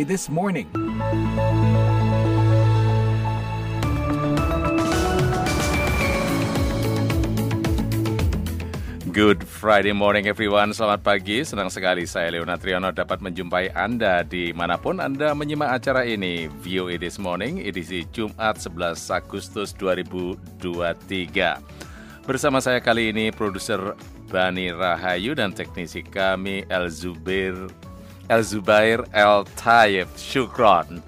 This Morning. Good Friday morning everyone, selamat pagi. Senang sekali saya Leona Triano dapat menjumpai Anda di mana pun Anda menyimak acara ini. VOA This Morning, edisi Jumat 11 Agustus 2023. Bersama saya kali ini produser Bani Rahayu dan teknisi kami El Zubair El Zubair El Tayyib Shukron.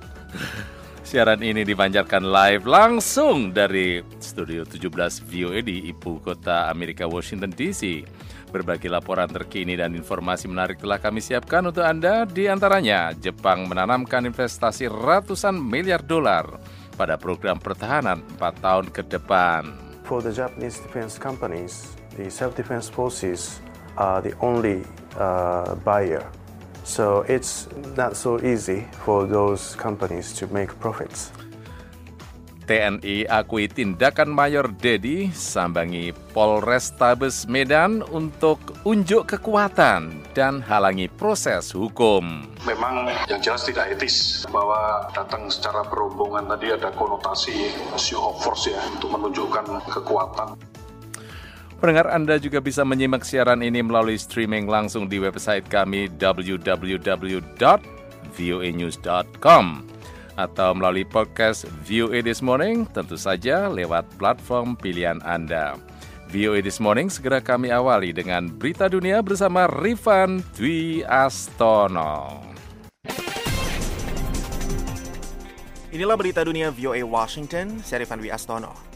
Siaran ini dipancarkan live langsung dari Studio 17 VOA di ibu kota Amerika Washington DC. Berbagai laporan terkini dan informasi menarik telah kami siapkan untuk Anda. Di antaranya, Jepang menanamkan investasi ratusan miliar dolar pada program pertahanan 4 tahun ke depan. For the Japanese defense companies, the self-defense forces are the only uh, buyer So it's not so easy for those companies to make profits. TNI akui tindakan Mayor Dedi sambangi Polrestabes Medan untuk unjuk kekuatan dan halangi proses hukum. Memang yang jelas tidak etis bahwa datang secara berhubungan tadi ada konotasi show of force ya untuk menunjukkan kekuatan. Pendengar Anda juga bisa menyimak siaran ini melalui streaming langsung di website kami www.voanews.com atau melalui podcast VOA This Morning tentu saja lewat platform pilihan Anda. VOA This Morning segera kami awali dengan berita dunia bersama Rifan Dwi Astono. Inilah berita dunia VOA Washington, saya Rifan Dwi Astono.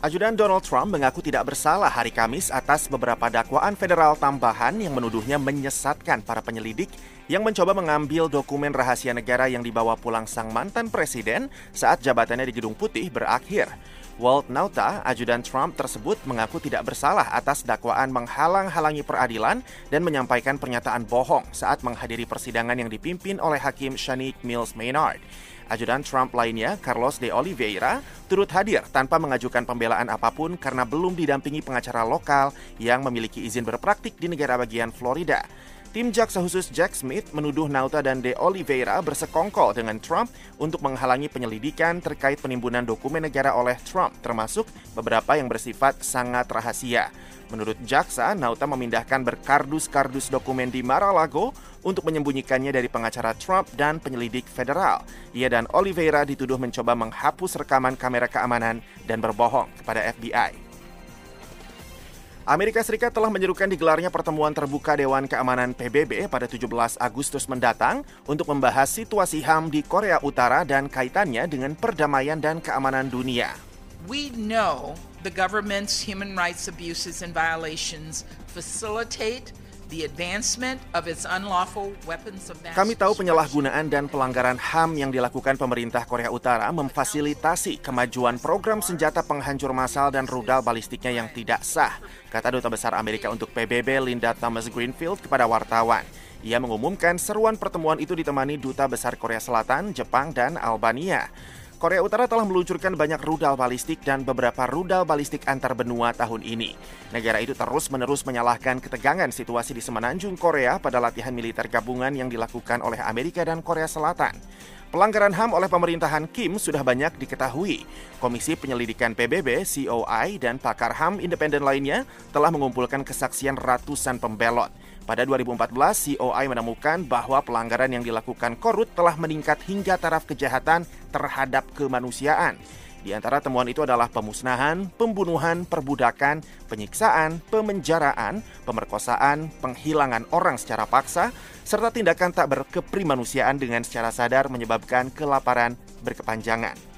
Ajudan Donald Trump mengaku tidak bersalah hari Kamis atas beberapa dakwaan federal tambahan yang menuduhnya menyesatkan para penyelidik yang mencoba mengambil dokumen rahasia negara yang dibawa pulang sang mantan presiden saat jabatannya di Gedung Putih berakhir. Walt Nauta, ajudan Trump tersebut mengaku tidak bersalah atas dakwaan menghalang-halangi peradilan dan menyampaikan pernyataan bohong saat menghadiri persidangan yang dipimpin oleh Hakim Shanique Mills Maynard. Ajudan Trump lainnya, Carlos de Oliveira, turut hadir tanpa mengajukan pembelaan apa pun karena belum didampingi pengacara lokal yang memiliki izin berpraktik di negara bagian Florida. Tim jaksa khusus Jack Smith menuduh Nauta dan De Oliveira bersekongkol dengan Trump untuk menghalangi penyelidikan terkait penimbunan dokumen negara oleh Trump, termasuk beberapa yang bersifat sangat rahasia. Menurut jaksa, Nauta memindahkan berkardus-kardus dokumen di Mar-a-Lago untuk menyembunyikannya dari pengacara Trump dan penyelidik federal. Ia dan Oliveira dituduh mencoba menghapus rekaman kamera keamanan dan berbohong kepada FBI. Amerika Serikat telah menyerukan digelarnya pertemuan terbuka Dewan Keamanan PBB pada 17 Agustus mendatang untuk membahas situasi HAM di Korea Utara dan kaitannya dengan perdamaian dan keamanan dunia. We know the government's human rights abuses and violations facilitate kami tahu penyalahgunaan dan pelanggaran HAM yang dilakukan pemerintah Korea Utara memfasilitasi kemajuan program senjata penghancur massal dan rudal balistiknya yang tidak sah, kata Duta Besar Amerika untuk PBB Linda Thomas Greenfield kepada wartawan. Ia mengumumkan seruan pertemuan itu ditemani Duta Besar Korea Selatan, Jepang, dan Albania. Korea Utara telah meluncurkan banyak rudal balistik dan beberapa rudal balistik antar benua tahun ini. Negara itu terus-menerus menyalahkan ketegangan situasi di semenanjung Korea pada latihan militer gabungan yang dilakukan oleh Amerika dan Korea Selatan. Pelanggaran HAM oleh pemerintahan Kim sudah banyak diketahui. Komisi Penyelidikan PBB, COI, dan pakar HAM independen lainnya telah mengumpulkan kesaksian ratusan pembelot. Pada 2014, COI menemukan bahwa pelanggaran yang dilakukan Korut telah meningkat hingga taraf kejahatan terhadap kemanusiaan. Di antara temuan itu adalah pemusnahan, pembunuhan, perbudakan, penyiksaan, pemenjaraan, pemerkosaan, penghilangan orang secara paksa, serta tindakan tak berkeprimanusiaan dengan secara sadar menyebabkan kelaparan berkepanjangan.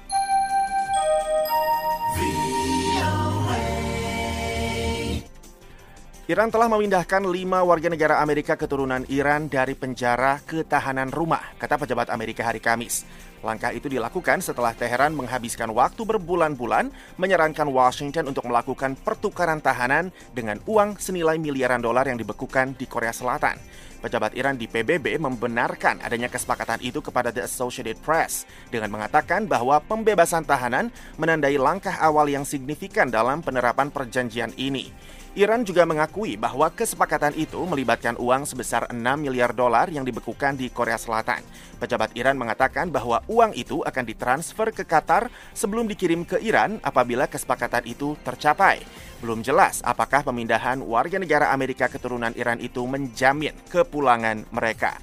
Iran telah memindahkan lima warga negara Amerika keturunan Iran dari penjara ke tahanan rumah, kata pejabat Amerika hari Kamis. Langkah itu dilakukan setelah Teheran menghabiskan waktu berbulan-bulan menyarankan Washington untuk melakukan pertukaran tahanan dengan uang senilai miliaran dolar yang dibekukan di Korea Selatan. Pejabat Iran di PBB membenarkan adanya kesepakatan itu kepada The Associated Press dengan mengatakan bahwa pembebasan tahanan menandai langkah awal yang signifikan dalam penerapan perjanjian ini. Iran juga mengakui bahwa kesepakatan itu melibatkan uang sebesar 6 miliar dolar yang dibekukan di Korea Selatan. Pejabat Iran mengatakan bahwa uang itu akan ditransfer ke Qatar sebelum dikirim ke Iran apabila kesepakatan itu tercapai. Belum jelas apakah pemindahan warga negara Amerika keturunan Iran itu menjamin kepulangan mereka.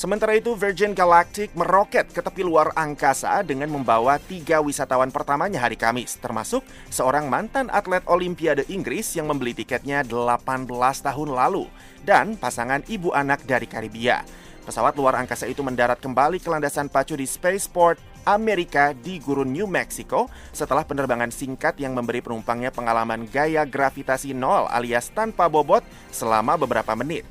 Sementara itu, Virgin Galactic meroket ke tepi luar angkasa dengan membawa tiga wisatawan pertamanya hari Kamis, termasuk seorang mantan atlet Olimpiade Inggris yang membeli tiketnya 18 tahun lalu, dan pasangan ibu anak dari Karibia. Pesawat luar angkasa itu mendarat kembali ke landasan pacu di Spaceport Amerika di gurun New Mexico setelah penerbangan singkat yang memberi penumpangnya pengalaman gaya gravitasi nol alias tanpa bobot selama beberapa menit.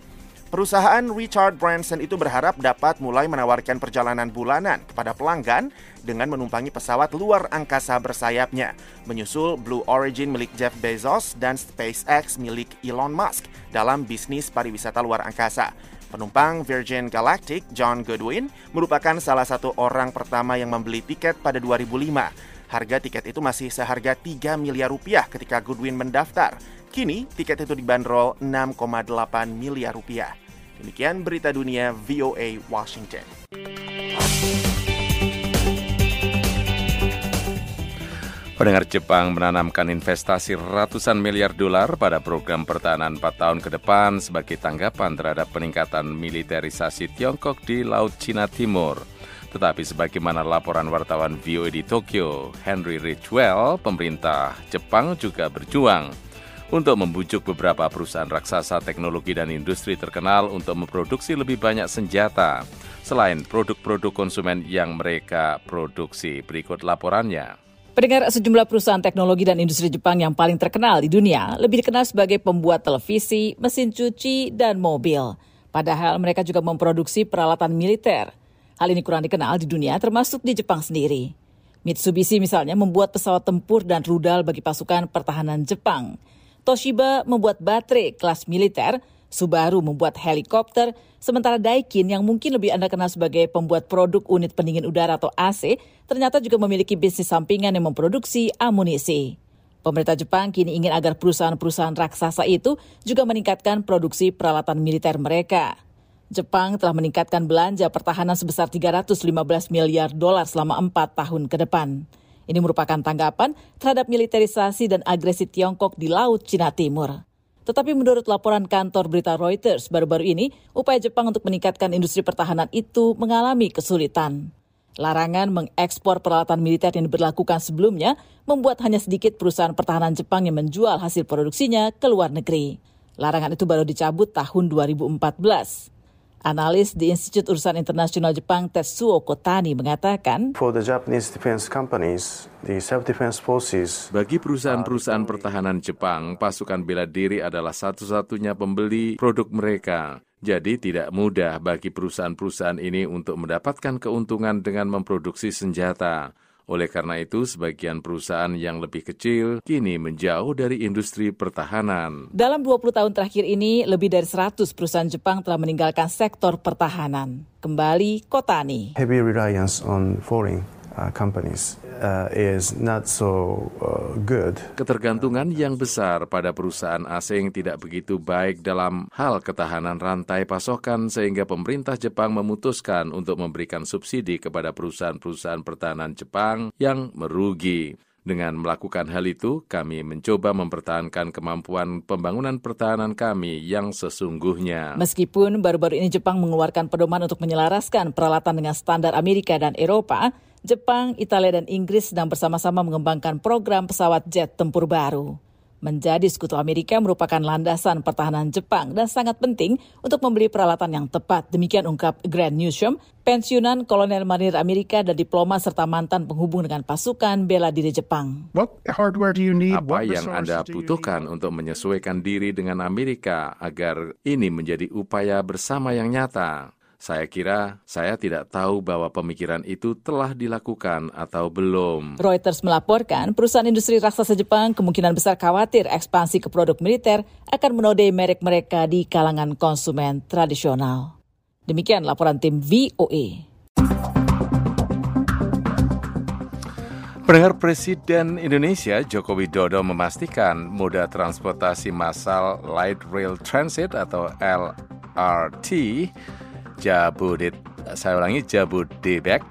Perusahaan Richard Branson itu berharap dapat mulai menawarkan perjalanan bulanan kepada pelanggan dengan menumpangi pesawat luar angkasa bersayapnya, menyusul Blue Origin milik Jeff Bezos dan SpaceX milik Elon Musk dalam bisnis pariwisata luar angkasa. Penumpang Virgin Galactic, John Goodwin, merupakan salah satu orang pertama yang membeli tiket pada 2005. Harga tiket itu masih seharga 3 miliar rupiah ketika Goodwin mendaftar. Kini tiket itu dibanderol 6,8 miliar rupiah. Demikian berita dunia VOA Washington. Pendengar Jepang menanamkan investasi ratusan miliar dolar pada program pertahanan 4 tahun ke depan sebagai tanggapan terhadap peningkatan militerisasi Tiongkok di Laut Cina Timur. Tetapi sebagaimana laporan wartawan VOA di Tokyo, Henry Ridgewell, pemerintah Jepang juga berjuang untuk membujuk beberapa perusahaan raksasa teknologi dan industri terkenal untuk memproduksi lebih banyak senjata selain produk-produk konsumen yang mereka produksi. Berikut laporannya. Pendengar sejumlah perusahaan teknologi dan industri Jepang yang paling terkenal di dunia lebih dikenal sebagai pembuat televisi, mesin cuci, dan mobil. Padahal mereka juga memproduksi peralatan militer. Hal ini kurang dikenal di dunia termasuk di Jepang sendiri. Mitsubishi misalnya membuat pesawat tempur dan rudal bagi pasukan pertahanan Jepang. Toshiba membuat baterai kelas militer Subaru membuat helikopter, sementara Daikin yang mungkin lebih Anda kenal sebagai pembuat produk unit pendingin udara atau AC, ternyata juga memiliki bisnis sampingan yang memproduksi amunisi. Pemerintah Jepang kini ingin agar perusahaan-perusahaan raksasa itu juga meningkatkan produksi peralatan militer mereka. Jepang telah meningkatkan belanja pertahanan sebesar 315 miliar dolar selama empat tahun ke depan. Ini merupakan tanggapan terhadap militerisasi dan agresi Tiongkok di Laut Cina Timur. Tetapi menurut laporan kantor berita Reuters baru-baru ini, upaya Jepang untuk meningkatkan industri pertahanan itu mengalami kesulitan. Larangan mengekspor peralatan militer yang diberlakukan sebelumnya membuat hanya sedikit perusahaan pertahanan Jepang yang menjual hasil produksinya ke luar negeri. Larangan itu baru dicabut tahun 2014. Analis di Institut Urusan Internasional Jepang Tetsuo Kotani mengatakan, For the Japanese defense companies, the self-defense forces Bagi perusahaan-perusahaan pertahanan Jepang, pasukan bela diri adalah satu-satunya pembeli produk mereka. Jadi tidak mudah bagi perusahaan-perusahaan ini untuk mendapatkan keuntungan dengan memproduksi senjata. Oleh karena itu, sebagian perusahaan yang lebih kecil kini menjauh dari industri pertahanan. Dalam 20 tahun terakhir ini, lebih dari 100 perusahaan Jepang telah meninggalkan sektor pertahanan. Kembali Kotani. heavy reliance on foreign uh, companies uh, is not so uh, good. Ketergantungan yang besar pada perusahaan asing tidak begitu baik dalam hal ketahanan rantai pasokan sehingga pemerintah Jepang memutuskan untuk memberikan subsidi kepada perusahaan-perusahaan pertahanan Jepang yang merugi. Dengan melakukan hal itu, kami mencoba mempertahankan kemampuan pembangunan pertahanan kami yang sesungguhnya. Meskipun baru-baru ini Jepang mengeluarkan pedoman untuk menyelaraskan peralatan dengan standar Amerika dan Eropa, Jepang, Italia, dan Inggris sedang bersama-sama mengembangkan program pesawat jet tempur baru. Menjadi sekutu Amerika merupakan landasan pertahanan Jepang dan sangat penting untuk membeli peralatan yang tepat. Demikian ungkap Grant Newsham, pensiunan kolonel marinir Amerika dan diplomat serta mantan penghubung dengan pasukan bela diri Jepang. What hardware do you need? Apa What yang Anda butuhkan need? untuk menyesuaikan diri dengan Amerika agar ini menjadi upaya bersama yang nyata? Saya kira saya tidak tahu bahwa pemikiran itu telah dilakukan atau belum. Reuters melaporkan perusahaan industri raksasa Jepang kemungkinan besar khawatir ekspansi ke produk militer akan menodai merek mereka di kalangan konsumen tradisional. Demikian laporan tim VOA. Pendengar Presiden Indonesia Joko Widodo memastikan moda transportasi massal Light Rail Transit atau LRT Jabodit, saya ulangi Jabodebek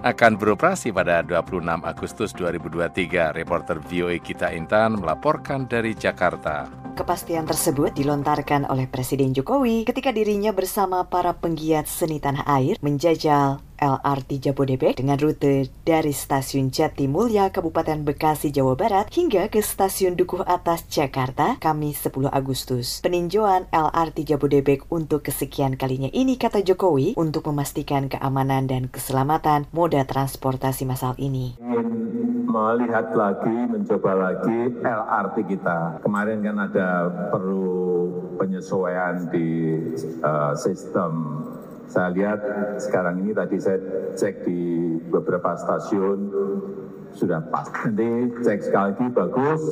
akan beroperasi pada 26 Agustus 2023. Reporter VOA Kita Intan melaporkan dari Jakarta. Kepastian tersebut dilontarkan oleh Presiden Jokowi ketika dirinya bersama para penggiat seni tanah air menjajal LRT Jabodebek dengan rute dari Stasiun Jatimulya, Kabupaten Bekasi, Jawa Barat hingga ke Stasiun Dukuh Atas, Jakarta, Kamis 10 Agustus. Peninjauan LRT Jabodebek untuk kesekian kalinya ini, kata Jokowi, untuk memastikan keamanan dan keselamatan moda transportasi massal ini. Melihat lagi, mencoba lagi LRT kita. Kemarin kan ada perlu penyesuaian di uh, sistem saya lihat sekarang ini tadi saya cek di beberapa stasiun sudah pas. Nanti cek sekali lagi bagus,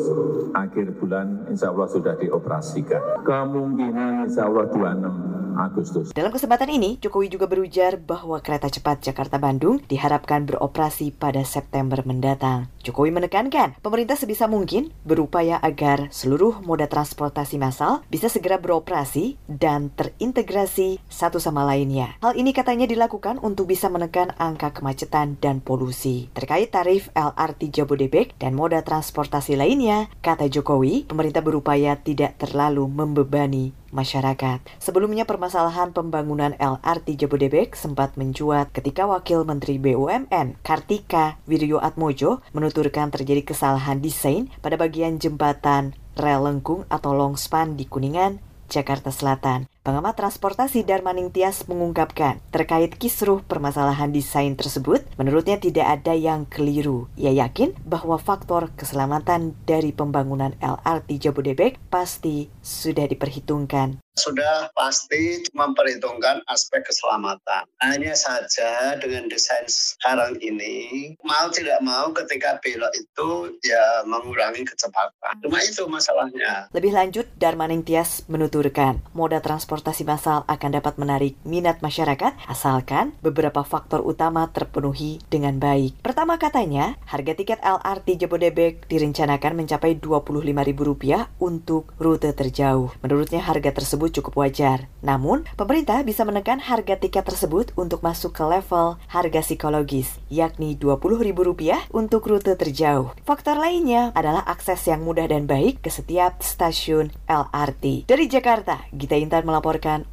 akhir bulan insya Allah sudah dioperasikan. Kemungkinan insya Allah 26 Agustus. Dalam kesempatan ini, Jokowi juga berujar bahwa kereta cepat Jakarta-Bandung diharapkan beroperasi pada September mendatang. Jokowi menekankan pemerintah sebisa mungkin berupaya agar seluruh moda transportasi massal bisa segera beroperasi dan terintegrasi satu sama lainnya. Hal ini katanya dilakukan untuk bisa menekan angka kemacetan dan polusi. Terkait tarif LRT Jabodebek dan moda transportasi lainnya, kata Jokowi, pemerintah berupaya tidak terlalu membebani masyarakat. Sebelumnya permasalahan pembangunan LRT Jabodebek sempat mencuat ketika Wakil Menteri BUMN Kartika Wiryo Atmojo menuturkan terjadi kesalahan desain pada bagian jembatan rel lengkung atau longspan di Kuningan, Jakarta Selatan. Pengamat transportasi Darmaning Tias mengungkapkan terkait kisruh permasalahan desain tersebut, menurutnya tidak ada yang keliru. Ia yakin bahwa faktor keselamatan dari pembangunan LRT Jabodebek pasti sudah diperhitungkan sudah pasti memperhitungkan aspek keselamatan. Hanya saja dengan desain sekarang ini, mau tidak mau ketika belok itu ya mengurangi kecepatan. Cuma itu masalahnya. Lebih lanjut, Darmaning Tias menuturkan, moda transportasi massal akan dapat menarik minat masyarakat asalkan beberapa faktor utama terpenuhi dengan baik. Pertama katanya, harga tiket LRT Jabodebek direncanakan mencapai Rp25.000 untuk rute terjauh. Menurutnya harga tersebut cukup wajar. Namun, pemerintah bisa menekan harga tiket tersebut untuk masuk ke level harga psikologis, yakni Rp20.000 untuk rute terjauh. Faktor lainnya adalah akses yang mudah dan baik ke setiap stasiun LRT. Dari Jakarta, Gita Intan melaporkan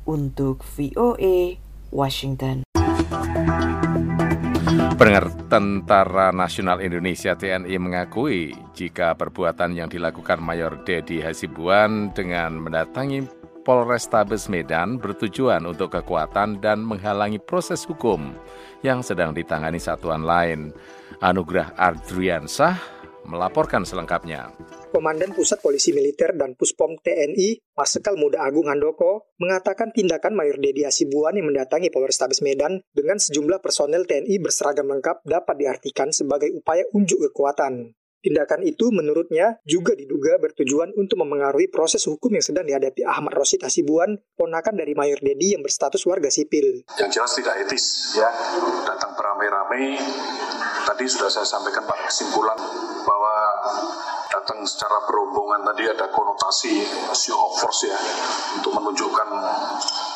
untuk VOA Washington. Pendengar Tentara Nasional Indonesia TNI mengakui jika perbuatan yang dilakukan Mayor Dedi Hasibuan dengan mendatangi Polrestabes Medan bertujuan untuk kekuatan dan menghalangi proses hukum yang sedang ditangani satuan lain. Anugrah Ardriansah melaporkan selengkapnya. Komandan Pusat Polisi Militer dan Puspom TNI, Marsikal Muda Agung Handoko, mengatakan tindakan Mayor Dedi Asibuan yang mendatangi Polrestabes Medan dengan sejumlah personel TNI berseragam lengkap dapat diartikan sebagai upaya unjuk kekuatan. Tindakan itu menurutnya juga diduga bertujuan untuk memengaruhi proses hukum yang sedang dihadapi Ahmad Rosid Hasibuan, ponakan dari Mayor Dedi yang berstatus warga sipil. Yang jelas tidak etis ya, datang beramai-ramai. Tadi sudah saya sampaikan pada kesimpulan bahwa datang secara berombongan tadi ada konotasi show of force ya untuk menunjukkan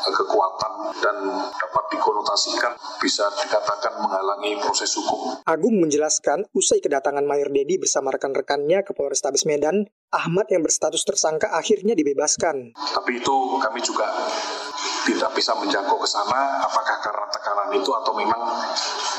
kekuatan dan dapat dikonotasikan bisa dikatakan menghalangi proses hukum. Agung menjelaskan usai kedatangan Mayor Dedi bersama rekan-rekannya ke Polrestabes Medan, Ahmad yang berstatus tersangka akhirnya dibebaskan. Tapi itu kami juga tidak bisa menjangkau ke sana apakah karena tekanan itu atau memang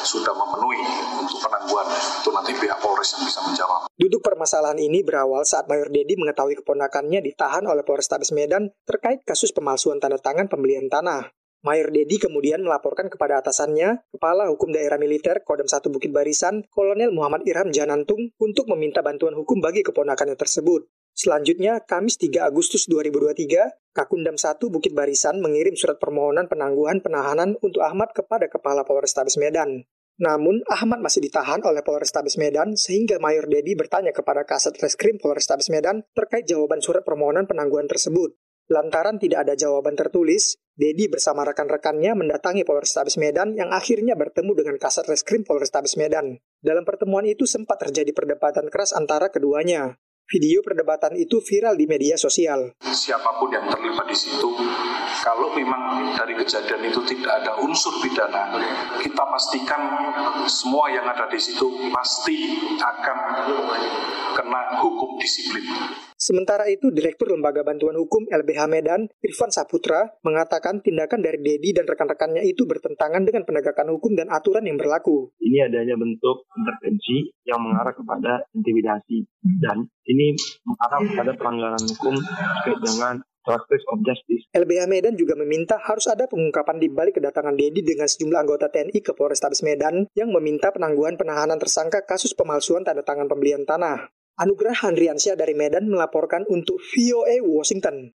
sudah memenuhi untuk penangguhan itu nanti pihak Polres yang bisa menjawab. Duduk permasalahan ini berawal saat Mayor Dedi mengetahui keponakannya ditahan oleh Polrestabes Medan terkait kasus pemalsuan tanda tangan pembelian tanah. Mayor Dedi kemudian melaporkan kepada atasannya, Kepala Hukum Daerah Militer Kodam 1 Bukit Barisan, Kolonel Muhammad Irham Janantung, untuk meminta bantuan hukum bagi keponakannya tersebut. Selanjutnya, Kamis 3 Agustus 2023, Kakundam 1 Bukit Barisan mengirim surat permohonan penangguhan penahanan untuk Ahmad kepada Kepala Polrestabes Medan. Namun, Ahmad masih ditahan oleh Polrestabes Medan sehingga Mayor Dedi bertanya kepada Kasat Reskrim Polrestabes Medan terkait jawaban surat permohonan penangguhan tersebut. Lantaran tidak ada jawaban tertulis, Dedi bersama rekan-rekannya mendatangi Polrestabes Medan yang akhirnya bertemu dengan Kasat Reskrim Polrestabes Medan. Dalam pertemuan itu sempat terjadi perdebatan keras antara keduanya. Video perdebatan itu viral di media sosial. Siapa pun yang terlibat di situ, kalau memang dari kejadian itu tidak ada unsur pidana, kita pastikan semua yang ada di situ pasti akan kena hukum disiplin. Sementara itu, Direktur Lembaga Bantuan Hukum LBH Medan, Irfan Saputra, mengatakan tindakan dari Dedi dan rekan-rekannya itu bertentangan dengan penegakan hukum dan aturan yang berlaku. Ini adanya bentuk intervensi yang mengarah kepada intimidasi dan ini mengarah kepada pelanggaran hukum terkait dengan of justice. LBH Medan juga meminta harus ada pengungkapan di balik kedatangan Dedi dengan sejumlah anggota TNI ke Polrestabes Medan yang meminta penangguhan penahanan tersangka kasus pemalsuan tanda tangan pembelian tanah. Anugerah Handriansyah dari Medan melaporkan untuk VOA Washington.